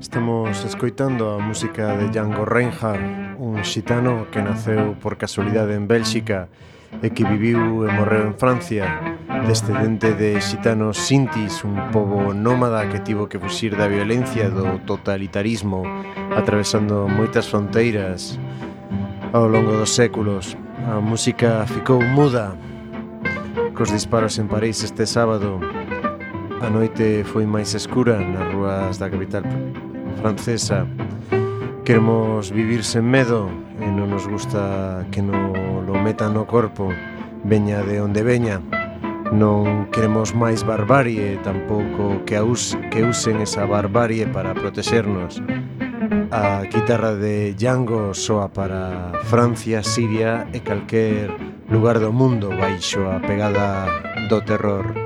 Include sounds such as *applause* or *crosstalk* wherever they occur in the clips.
Estamos escoitando a música de Django Reinhardt, un xitano que naceu por casualidade en Bélxica e que viviu e morreu en Francia descendente de xitanos sintis, un pobo nómada que tivo que fuxir da violencia do totalitarismo, atravesando moitas fronteiras ao longo dos séculos. A música ficou muda cos disparos en París este sábado. A noite foi máis escura nas rúas da capital francesa. Queremos vivir sen medo e non nos gusta que non lo metan no corpo, veña de onde veña. Non queremos máis barbarie, tampouco que, us, que usen esa barbarie para protexernos. A guitarra de Django soa para Francia, Siria e calquer lugar do mundo baixo a pegada do terror.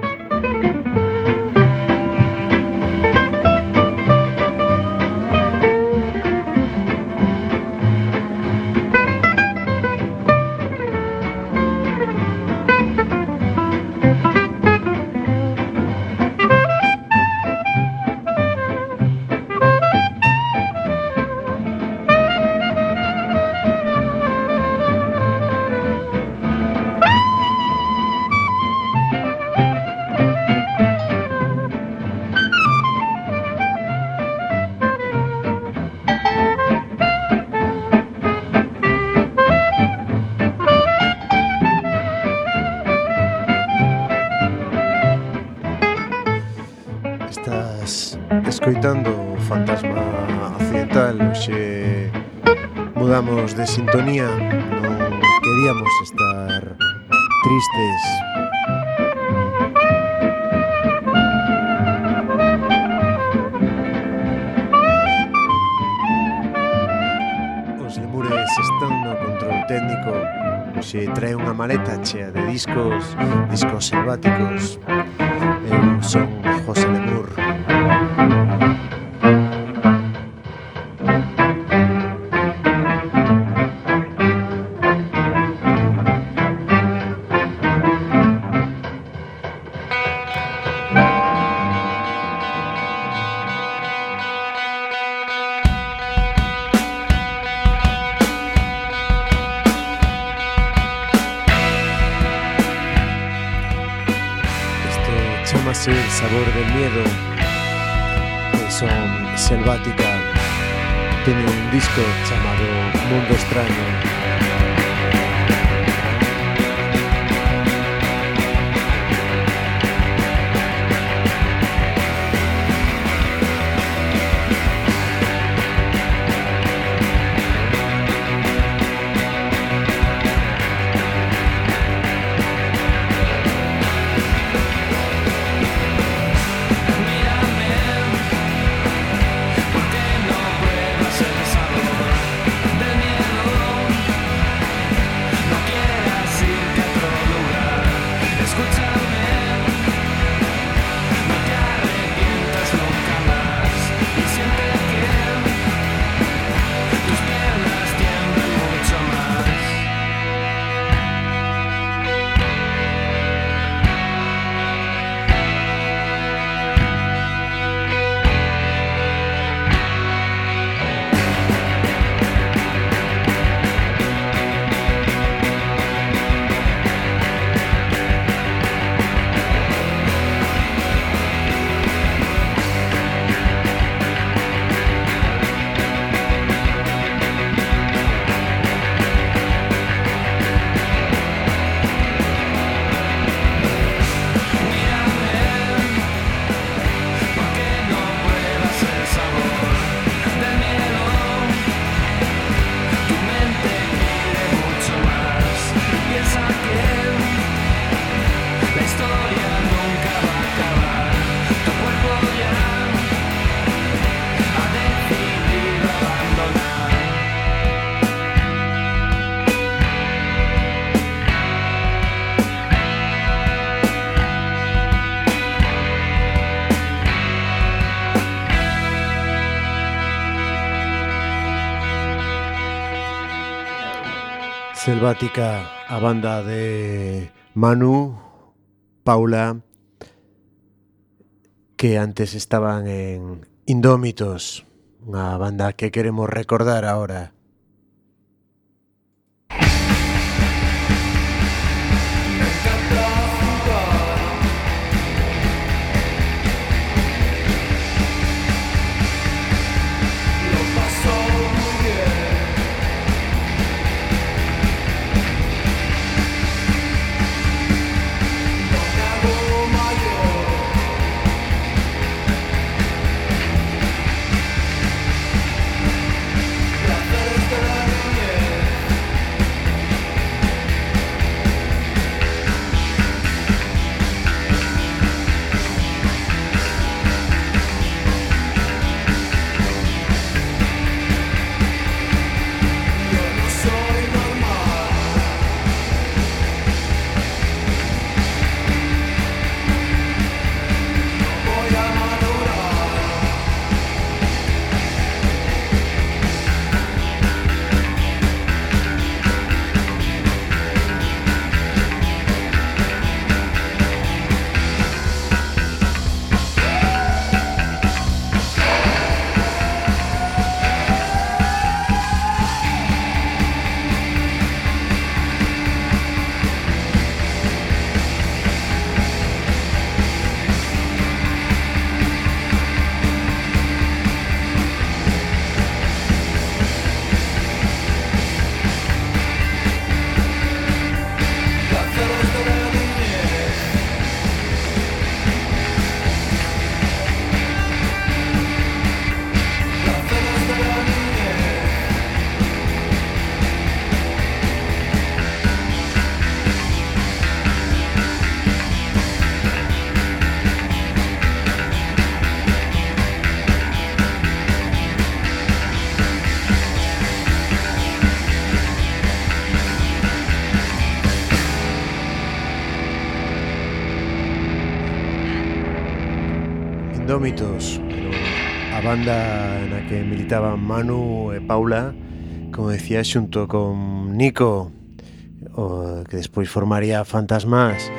escoitando Fantasma Occidental Oxe mudamos de sintonía. Non queríamos estar tristes. Os lemures están no control técnico. Oxe trae unha maleta chea de discos Discos selváticos. Discos selvática a banda de Manu, Paula, que antes estaban en Indómitos, unha banda que queremos recordar ahora. banda na que militaban Manu e Paula, como decía, xunto con Nico, o que despois formaría Fantasmas,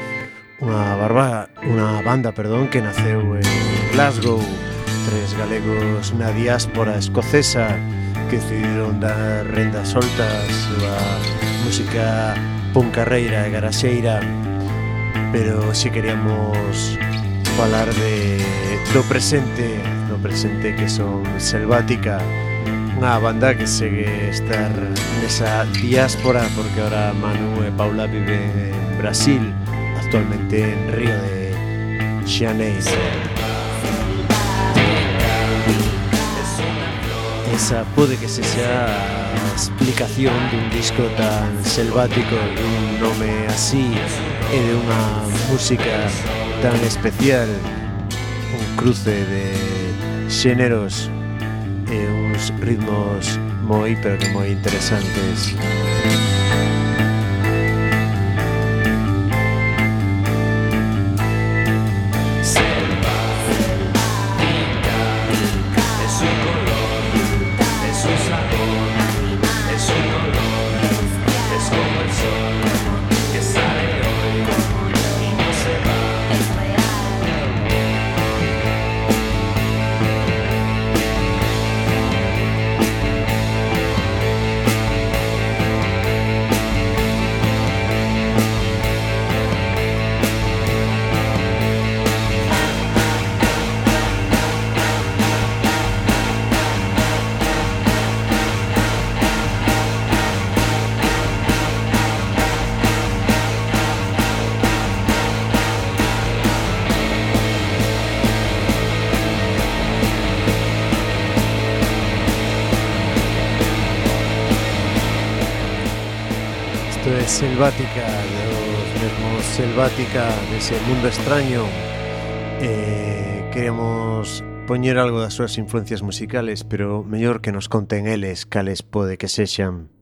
unha barba, unha banda, perdón, que naceu en Glasgow, tres galegos na diáspora escocesa que decidiron dar renda soltas a música puncarreira e garaxeira, pero si queríamos falar de do presente presente que son Selvática, unha banda que segue estar nesa diáspora porque ahora Manu e Paula viven en Brasil, actualmente en Río de Janeiro. Esa pode que se sea a explicación dun disco tan selvático, dun nome así e de unha música tan especial un cruce de xéneros e uns ritmos moi pero que moi interesantes. Música selvática dos mesmos selvática dese mundo extraño eh, queremos poñer algo das súas influencias musicales pero mellor que nos conten eles cales pode que sexan.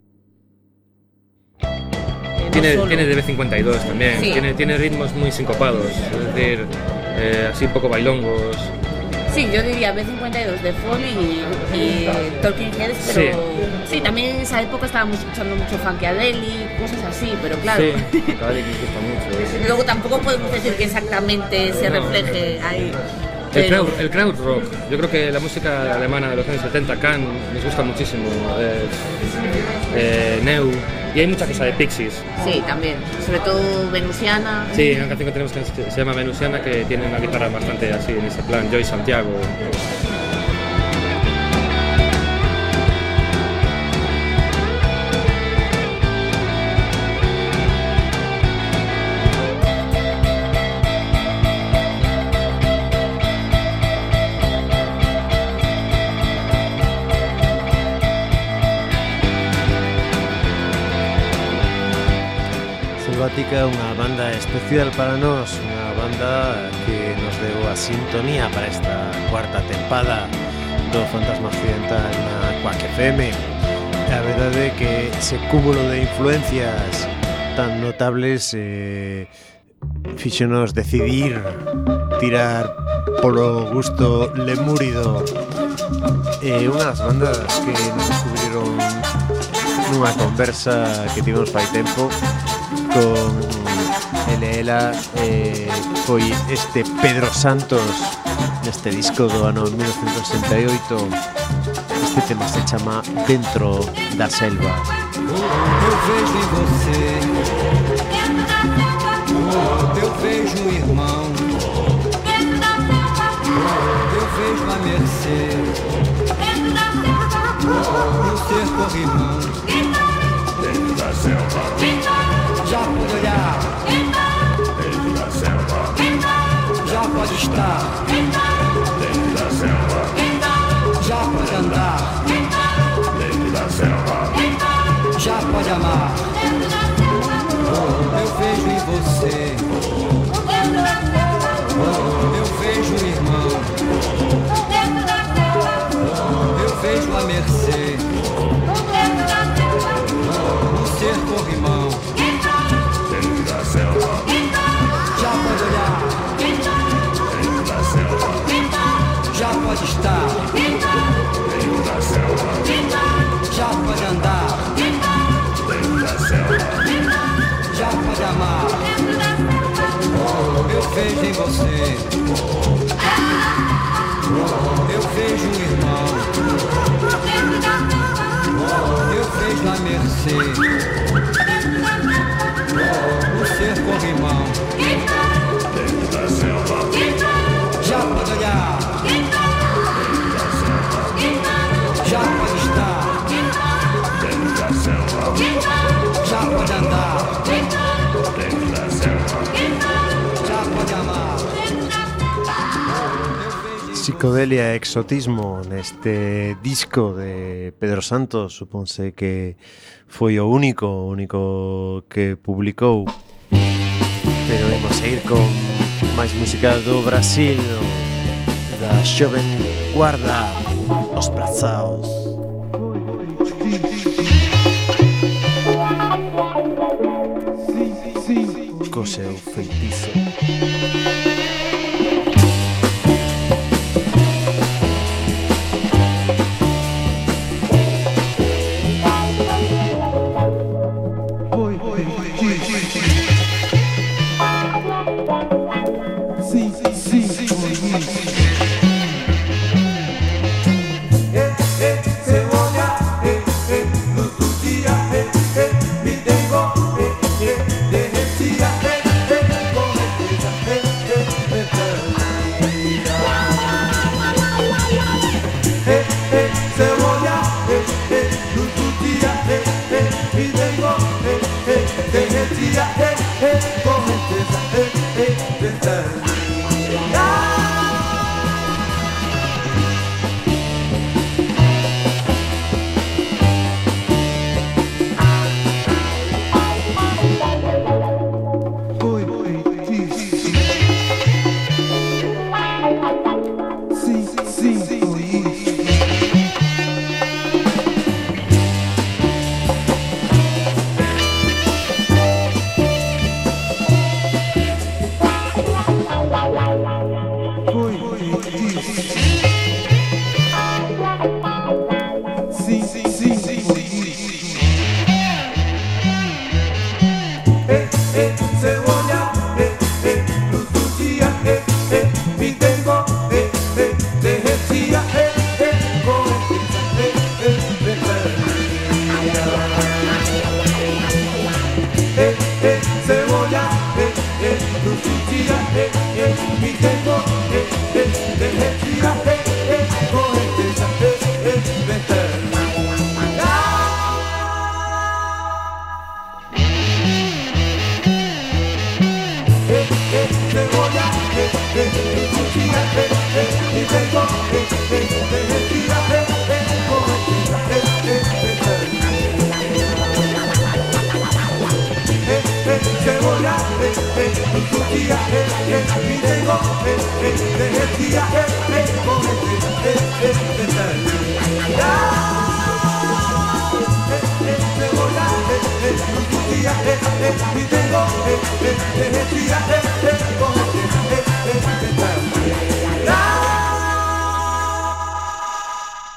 Tiene, tiene DB52 también. Sí. tiene, tiene ritmos moi sincopados es decir, eh, así un pouco bailongos. Sí, yo diría B52 de Foley y, y Talking Heads, pero sí. también en esa época estábamos escuchando mucho Funkadelic, cosas así, pero claro. Sí, *laughs* Funkadelic me gusta mucho. Luego tampoco podemos decir que exactamente se refleje ahí. El crowd, el crowd, rock. Yo creo que la música alemana de los años 70, Can, nos gusta muchísimo. Eh, eh, Neu. Y hay mucha cosa de Pixies. Sí, también. Sobre todo Venusiana. Sí, una canción que tenemos que se llama Venusiana que tiene una guitarra bastante así en ese plan. Joy Santiago. Hipnótica, unha banda especial para nós, unha banda que nos deu a sintonía para esta cuarta tempada do Fantasma Occidental na Quack FM. A verdade é que ese cúmulo de influencias tan notables eh, fixonos decidir tirar polo gusto lemúrido eh, unhas bandas que nos descubriron nunha conversa que tivemos fai tempo con Elela eh, este Pedro Santos neste disco do ano 1968 este tema se chama Dentro da Selva. Eu vejo em você Eu vejo um irmão Eu vejo a mercê No ser corrimão Dentro da selva Já pode olhar. Dentro da selva Já pode estar. Dentro da selva Já pode andar. Dentro da selva Já pode amar. Eu vejo em você. Eu vejo um irmão. Eu vejo a mercê. No ser corrimão pode estar. Já pode andar. Já pode amar. Eu vejo em você. Eu vejo um irmão. Eu vejo a mercê. O ser corrimão psicodelia e exotismo neste disco de Pedro Santos, suponse que foi o único, o único que publicou. Pero imos a ir con máis música do Brasil, da xoven guarda, os brazaos.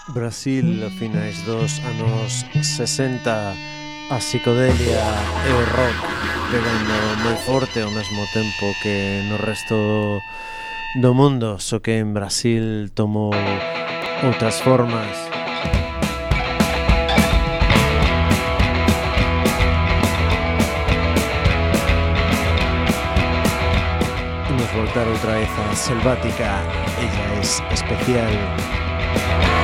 Brasil, a finais dos anos 60, a psicodelia e o rock pegando moi forte ao mesmo tempo que no resto do mundo, só que en Brasil tomou outras formas. Outra vez a Selvática, ella es especial.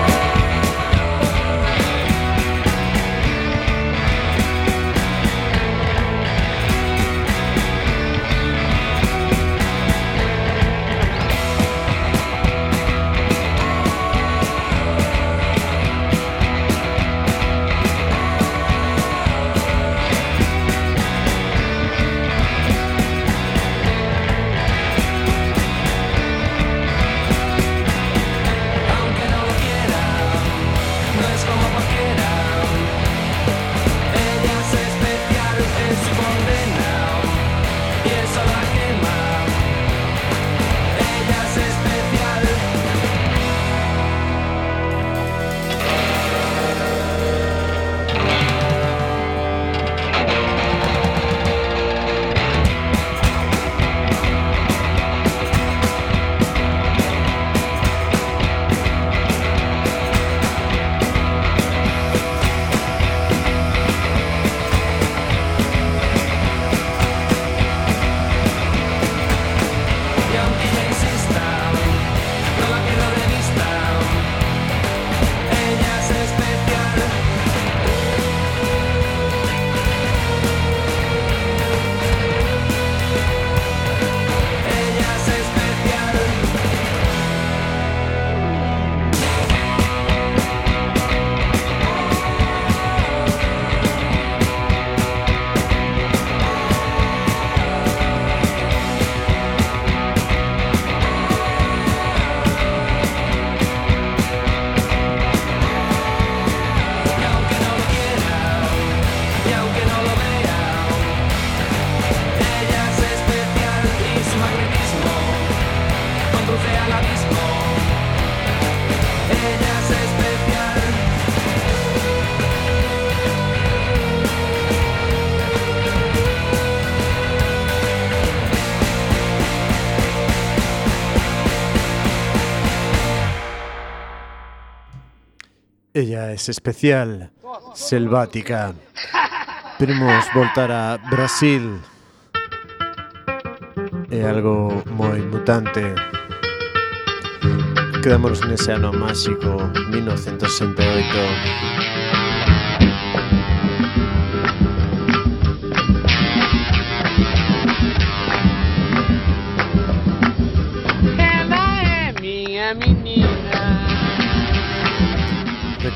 Gaia es especial, selvática. Primos voltar a Brasil. É algo moi mutante. Quedámonos nese ano máxico, 1968.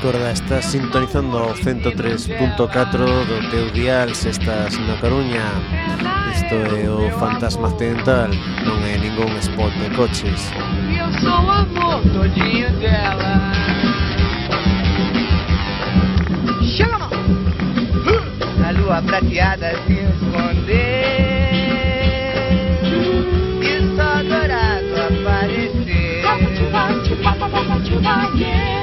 Recorda, estás sintonizando o 103.4 do teu dial se estás na Coruña. Isto é o Fantasma Accidental, non é ningún spot de coches. Eu sou o amor todinho dela Chama! A lua prateada se esconder E só dourado aparecer Como yeah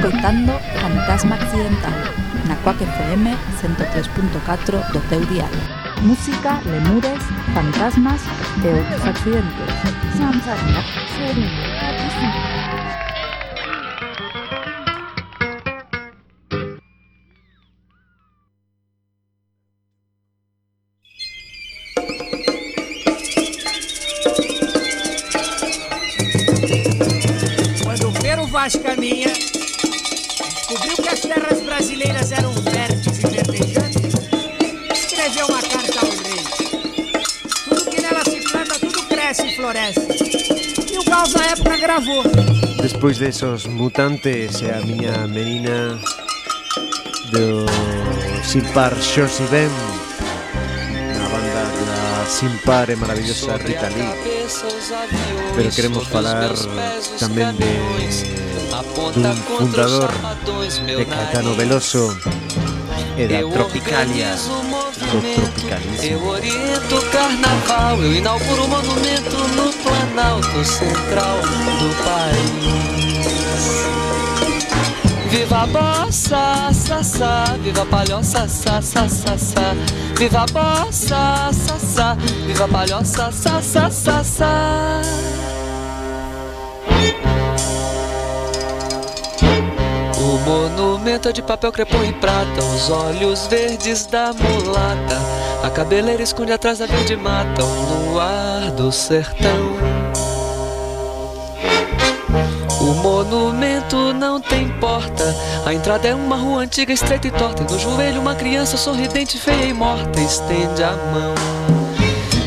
escoitando Fantasma Accidental na Quack FM 103.4 do teu dial. Música, lemures, fantasmas e outros accidentes. bravo. Despois desos mutantes e a miña menina do Simpar Xorsi Ben na banda da Simpar e maravillosa Rita Lee pero queremos falar tamén de dun fundador de Caetano Veloso e da Tropicalia Eu oriento o carnaval, eu inauguro o monumento no Planalto Central do país. Viva a bossa, sa, sa, viva a palhoça, sa, sa, sa, sa. Viva a bossa, sa, sa, viva a palhoça, sa, sa, monumento de papel crepom e prata, os olhos verdes da mulata. A cabeleira esconde atrás da verde mata, o luar do sertão. O monumento não tem porta. A entrada é uma rua antiga, estreita e torta. E no joelho, uma criança sorridente, feia e morta. Estende a mão.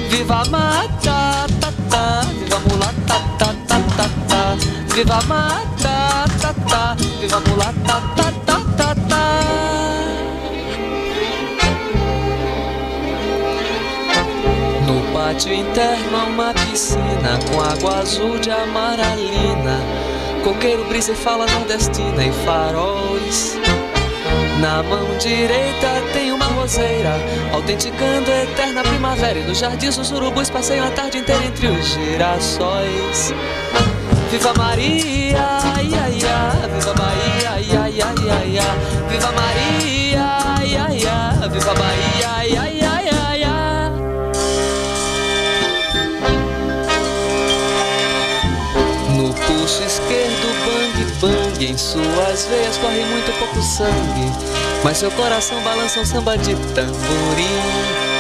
Viva a mata, tá, tá. Viva a mulata, tá, tá, tá, tá. Viva a mata, tá, tá. Viva mulata, tá, tá, tá, tá. No pátio interno há uma piscina com água azul de amaralina. Coqueiro, brisa e fala nordestina e faróis. Na mão direita tem uma roseira, autenticando a eterna primavera. E no jardim os urubus passeiam a tarde inteira entre os girassóis. Viva Maria, ai, ai, ai, viva Bahia, ai, ai, ai, ai, ai, viva Maria, ai, ai, ai, viva Bahia, ai, ai, ai, ai, ai. No pulso esquerdo, bang, bang, em suas veias corre muito pouco sangue, mas seu coração balança um samba de tamborim.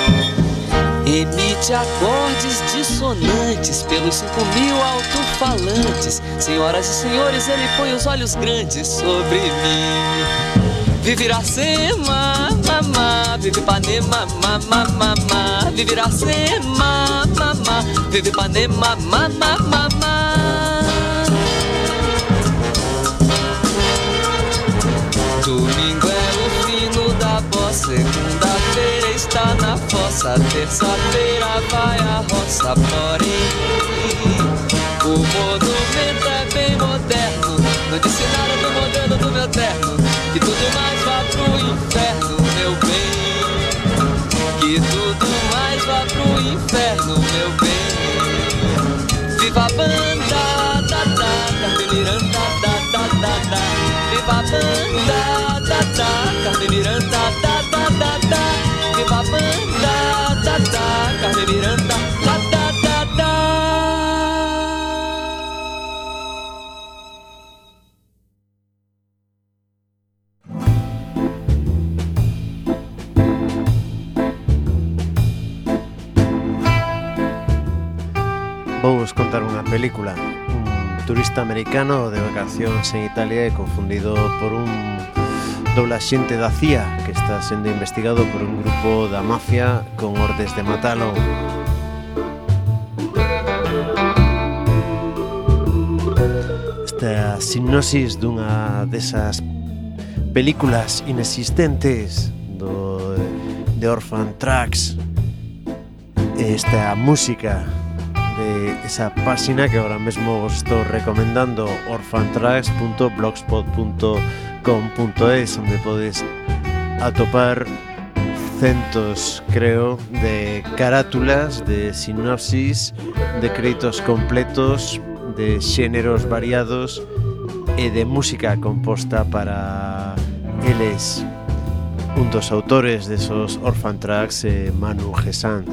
Emite acordes dissonantes pelos cinco mil alto-falantes. Senhoras e senhores, ele põe os olhos grandes sobre mim. Vive Iracema, mamá, vive Ipanema, mamá, mamá, vive Iracema, mamá, vive Ipanema, mamá, mamá. Domingo é o fino da bossa, está fossa, terça-feira vai a roça, porém o monumento é bem moderno, não disse nada do modelo do meu terno, que tudo mais vá pro inferno, meu bem, que tudo mais vá pro inferno, meu bem. Viva a banda, da da, Carmen Miranda, da da da da. Viva a banda, da da, Carmen Miranda, da da da da. Vos contar unha película. Un turista americano de vacacións en Italia e confundido por un dobla xente da CIA que está sendo investigado por un grupo da mafia con ordes de matalo. Esta sinopsis dunha desas películas inexistentes do, de Orphan Tracks esta música de esa página que ahora mesmo os estou recomendando orphantracks.blogspot.com www.radiocomunitaria.com.es onde podes atopar centos, creo, de carátulas, de sinopsis, de créditos completos, de xéneros variados e de música composta para eles. Un dos autores desos Orphan Tracks, eh, Manu Gesant.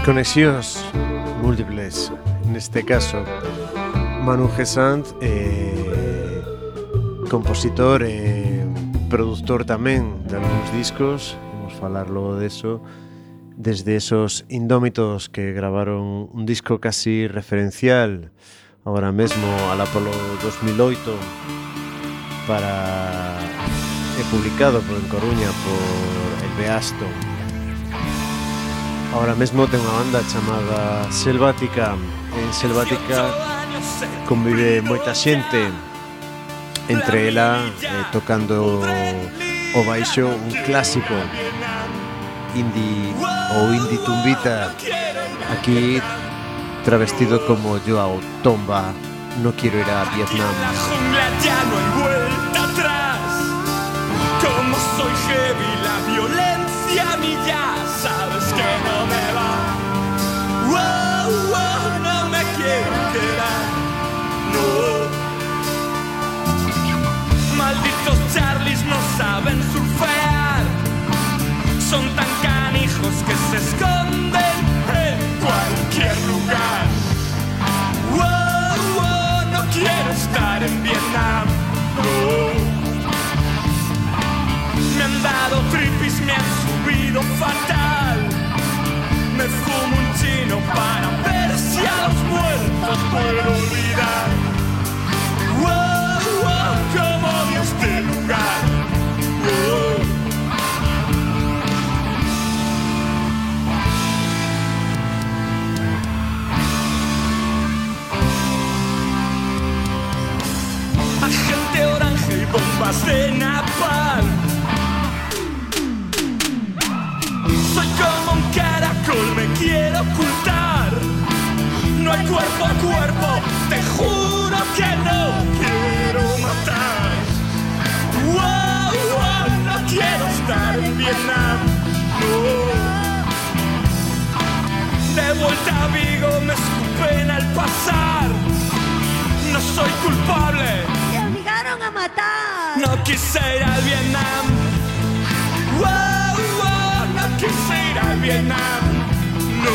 les conexións múltiples neste caso Manu Gesant eh, compositor e eh, produtor tamén de algúns discos vamos falar logo deso desde esos indómitos que gravaron un disco casi referencial ahora mesmo al Apolo 2008 para e publicado por en Coruña por El Beaston Ahora mesmo ten unha banda chamada Selvática. En Selvática convive moita xente Entre ela eh, tocando o un clásico. Indie ou indie tumbita. Aquí travestido como Joao Tomba No quiero ir a Vietnam Wow, wow, no me quiero quedar. No. Malditos Charlies no saben surfear. Son tan canijos que se esconden en cualquier lugar. Wow, wow, no quiero estar en Vietnam. No. Me han dado tripis, me han subido fatal. Me fumo un chino para ver si a los muertos puedo olvidar. Wow, wow, como odio este lugar. Wow. Agente orange y bombas de napalm. Soy como un me quiero ocultar. No hay cuerpo a cuerpo, te juro que no quiero matar. Wow, wow, no quiero estar en Vietnam. No. De vuelta a Vigo me escupen al pasar. No soy culpable. ¡Te obligaron a matar! No quise ir al Vietnam. Wow, wow, no quise ir al Vietnam. No.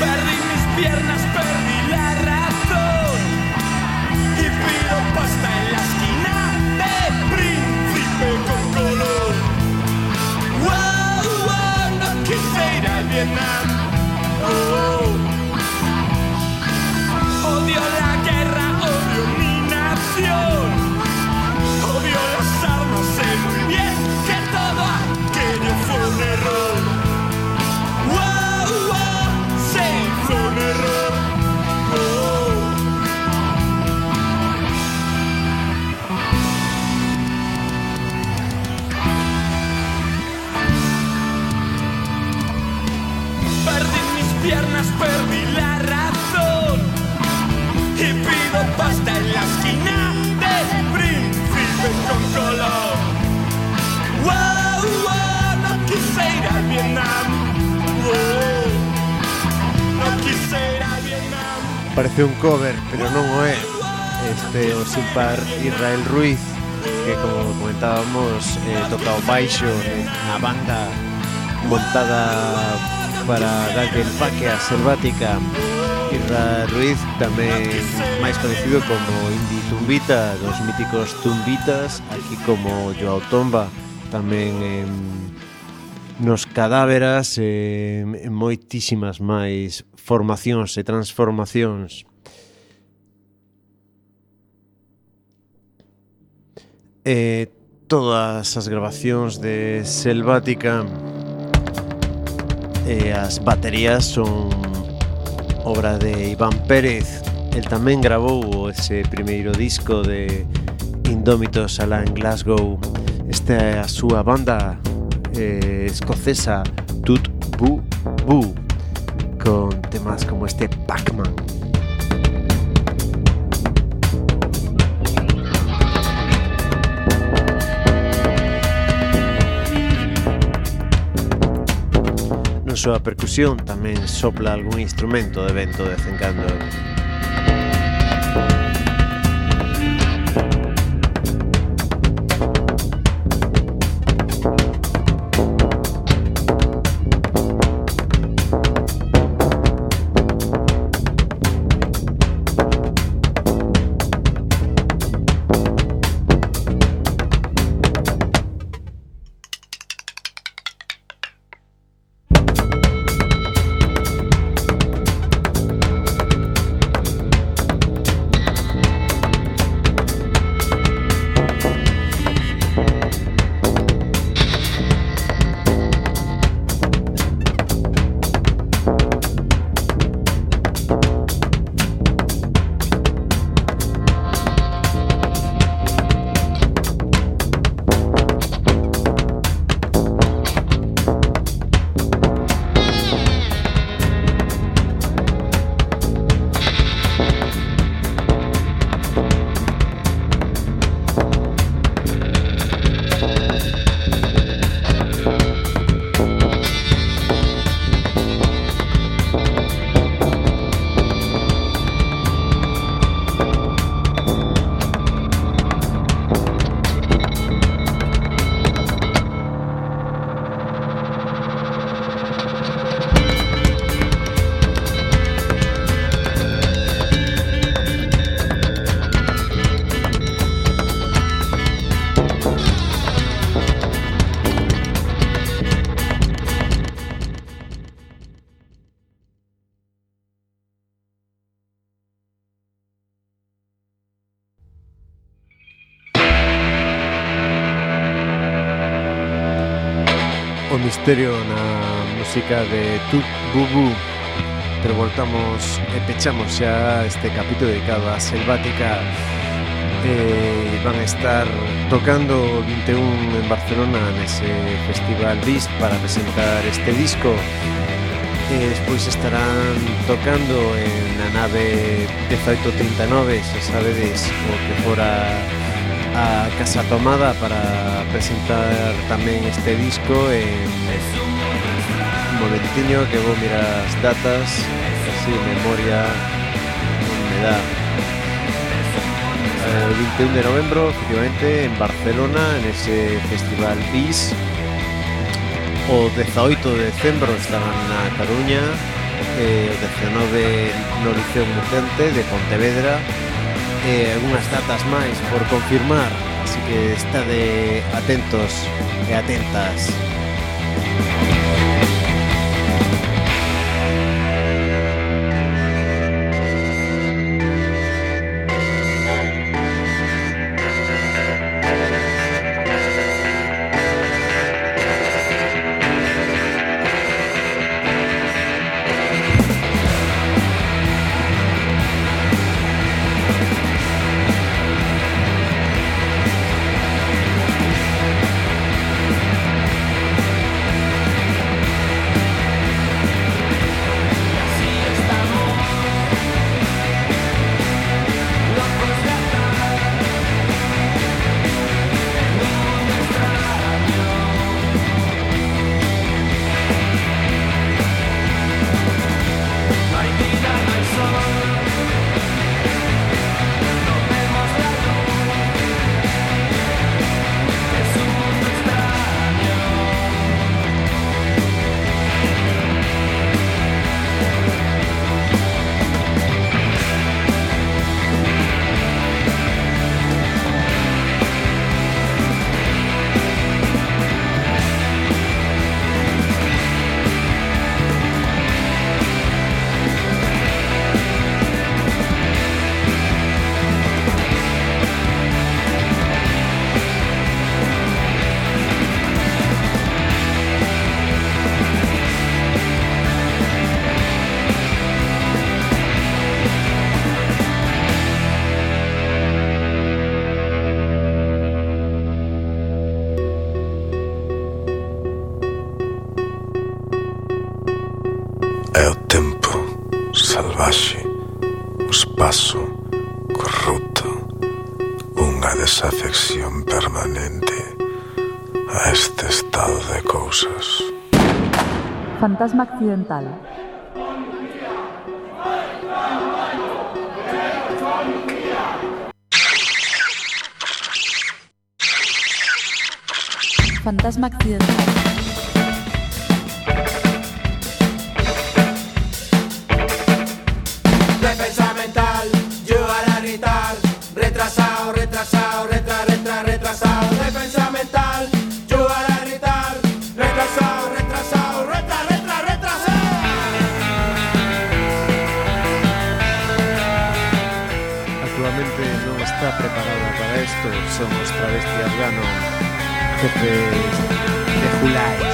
Perdí mis piernas, perdí Parece un cover, pero non o é. Este o Silpar Israel Ruiz Que como comentábamos eh, Toca o baixo na banda Montada para darlle empaque a selvática. Irra Ruiz tamén máis conocido como Indy Tumbita Dos míticos Tumbitas Aquí como Joao Tomba Tamén en nos cadáveras e eh, moitísimas máis formacións e transformacións. E todas as grabacións de Selvática e as baterías son obra de Iván Pérez. El tamén grabou ese primeiro disco de Indómitos alá en Glasgow. Esta é a súa banda eh, escocesa Tut Bu Bu. Con temas como este Pac-Man. Non só a percusión, tamén sopla algún instrumento de vento de. misterio na música de Tu Bubu Revoltamos e pechamos xa este capítulo dedicado a Selvática. Eh, Van a estar tocando 21 en Barcelona nese festival Disc para presentar este disco. E despois estarán tocando en a nave 1839, se sabedes o que fora a Casa Tomada para presentar tamén este disco en un momentiño que vou mirar as datas así memoria me dá. Eh, El 21 de novembro efectivamente en Barcelona en ese festival BIS o 18 de decembro estarán na Coruña eh, o 19 no Liceo Mutante de Pontevedra e algunhas datas máis por confirmar, así que estade atentos e atentas. É o tempo salvaxe, o espaço corrupto, unha desafección permanente a este estado de cousas. Fantasma accidental. Fantasma accidental. órgano, jefes de Julai.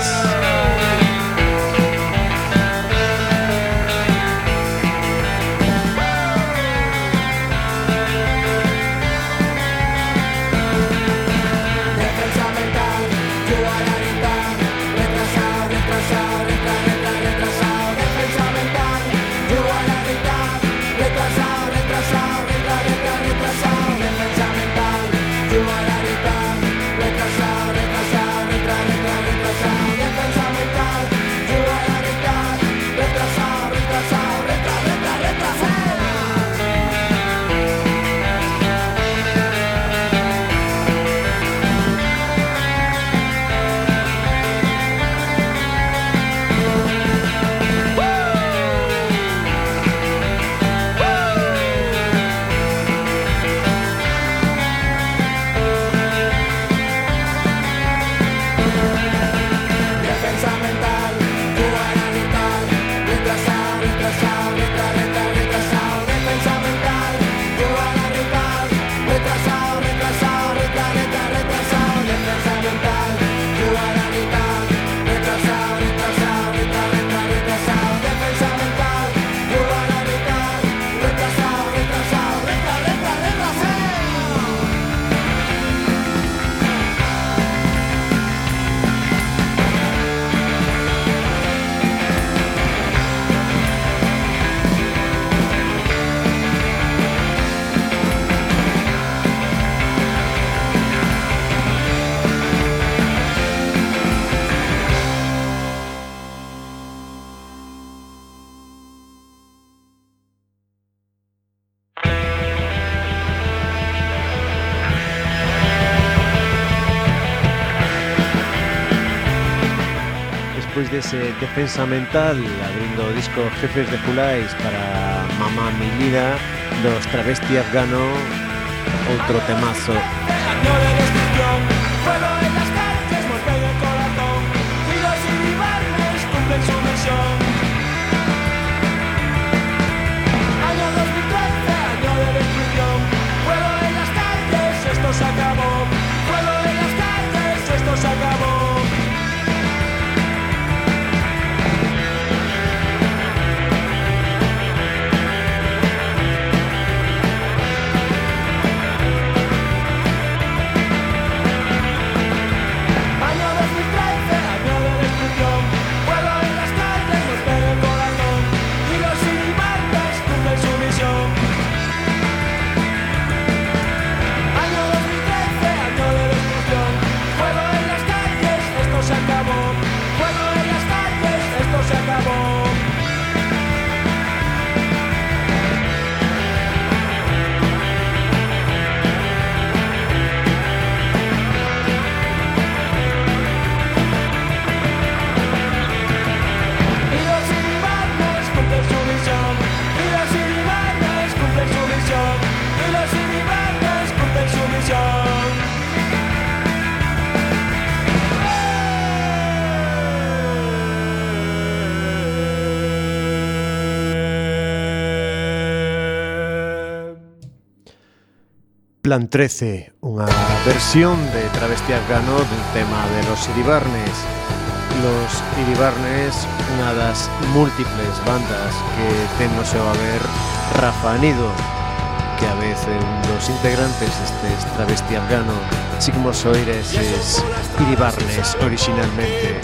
Defensa Mental, abriendo disco Jefes de Julais para Mamá Mi Vida, los Travesti Afgano, otro temazo. Año 2013, año de destrucción, fuego en las calles, esto se acabó. Plan 13, unha versión de Travesti Afgano dun tema de los Iribarnes. Los Iribarnes, unha das múltiples bandas que ten no seu haber Rafa Anido, que a veces un dos integrantes destes Travesti Afgano, así como soires es Iribarnes originalmente.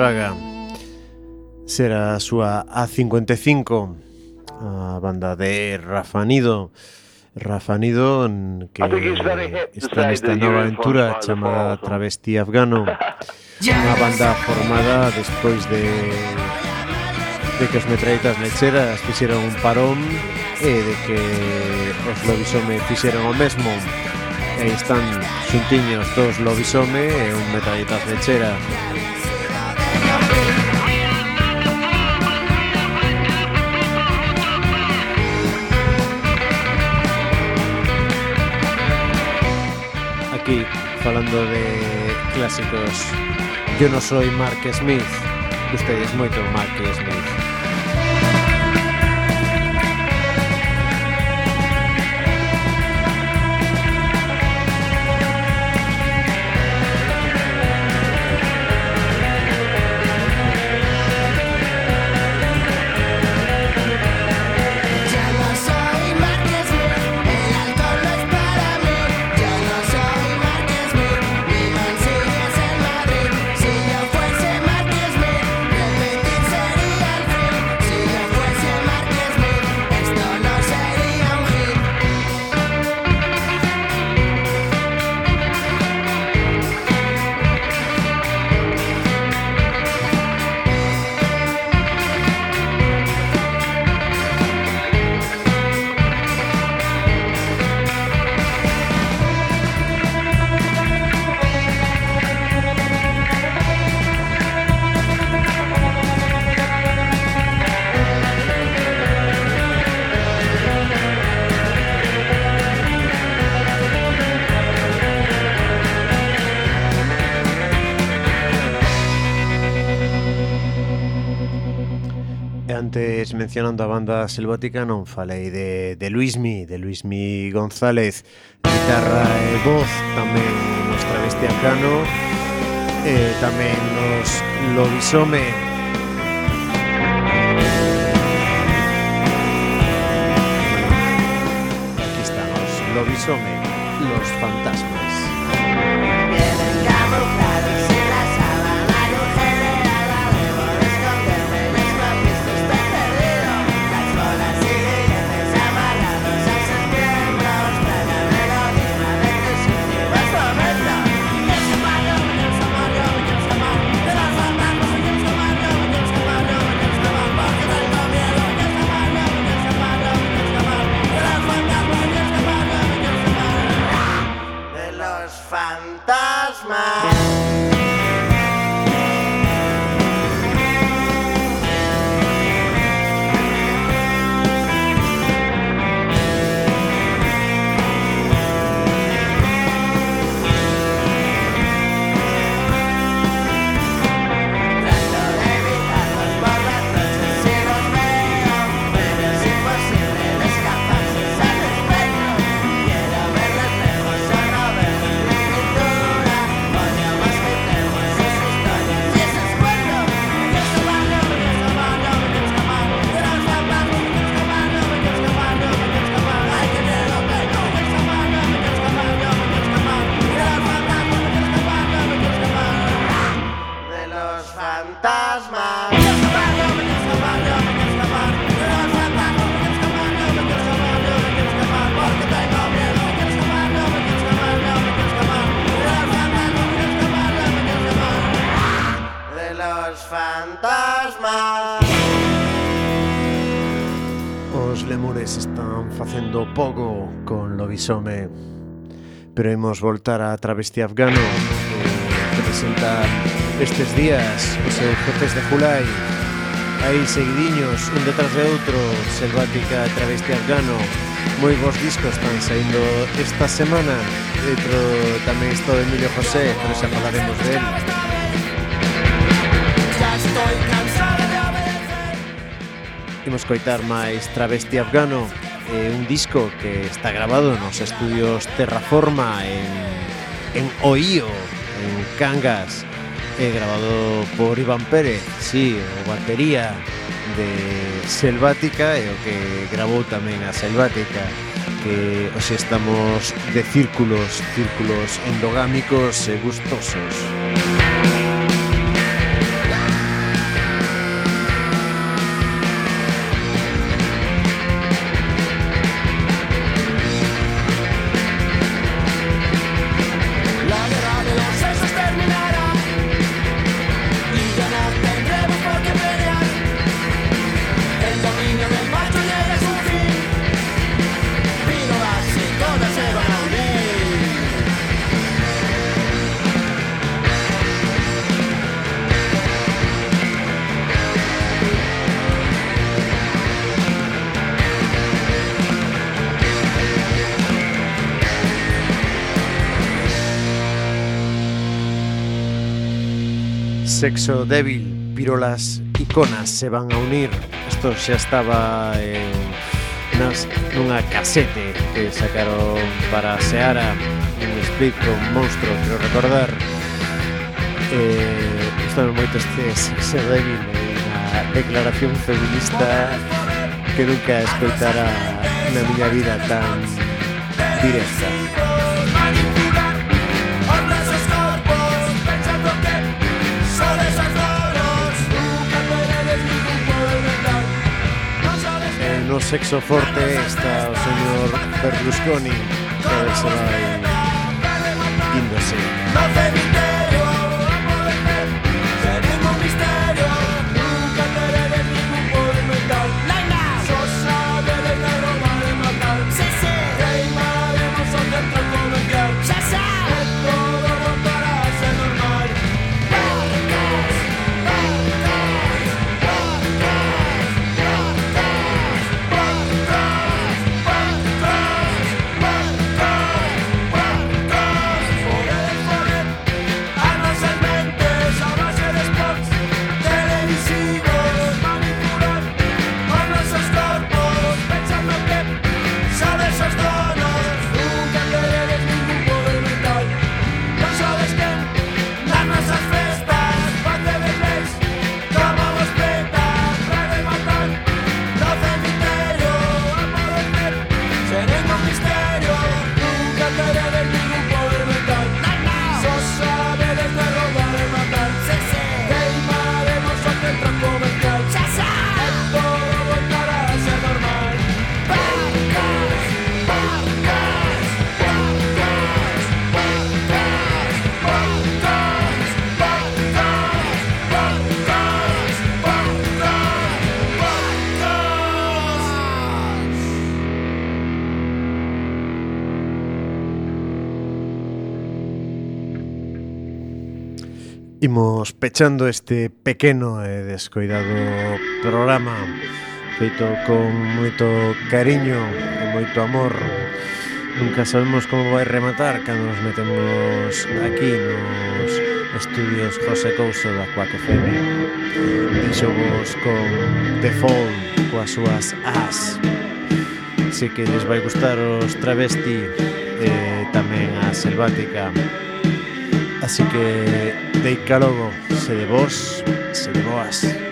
Fraga. Será a súa A55 A banda de Rafa Nido. Rafa Nido que está nesta nova aventura chamada Travesti Afgano. *laughs* Unha banda formada despois de de que os metralletas lecheras fixeron un parón e de que os lobisome fixeron o mesmo. E están xuntiños dos lobisome e un metralletas lechera. Aquí, falando de clásicos Yo no soy Mark Smith. Ustedes moito Mark Smith mencionando a banda selvática non falei de, de Luismi, de Luismi González Guitarra e voz tamén nos travesti afgano E tamén nos lobisome. Lobisome, los fantasmas los fantasmas. Os lemures están facendo poco con lobisome Pero imos voltar a travesti afgano eh, Que presenta estes días os seus jefes de Julai. Aí seguidiños, un detrás de outro Selvática travesti afgano. Moi bons discos están saindo esta semana. Dentro tamén isto de Emilio José, pero xa falaremos de él. Imos coitar máis Travesti Afgano é Un disco que está grabado nos estudios Terraforma En, en Oío, en Cangas É Grabado por Iván Pérez Sí, o batería de Selvática E o que grabou tamén a Selvática que hoxe estamos de círculos, círculos endogámicos e gustosos. Música Sexo Débil, Pirolas Iconas se van a unir. Isto xa estaba en nas, nunha casete que sacaron para Seara un split con Monstro, creo recordar. Eh, están moito este Sexo Débil na declaración feminista que nunca escoitara na miña vida tan directa. no sexo forte está o señor Berlusconi que a ver se vai índose. Imos pechando este pequeno e descoidado programa feito con moito cariño e moito amor. Nunca sabemos como vai rematar cando nos metemos aquí nos estudios José Couso da Cuac FM. Deixovos con The Fall coas súas as. Sei que les vai gustar os travesti e tamén a selvática. Así que Dave se de vos, se de boas.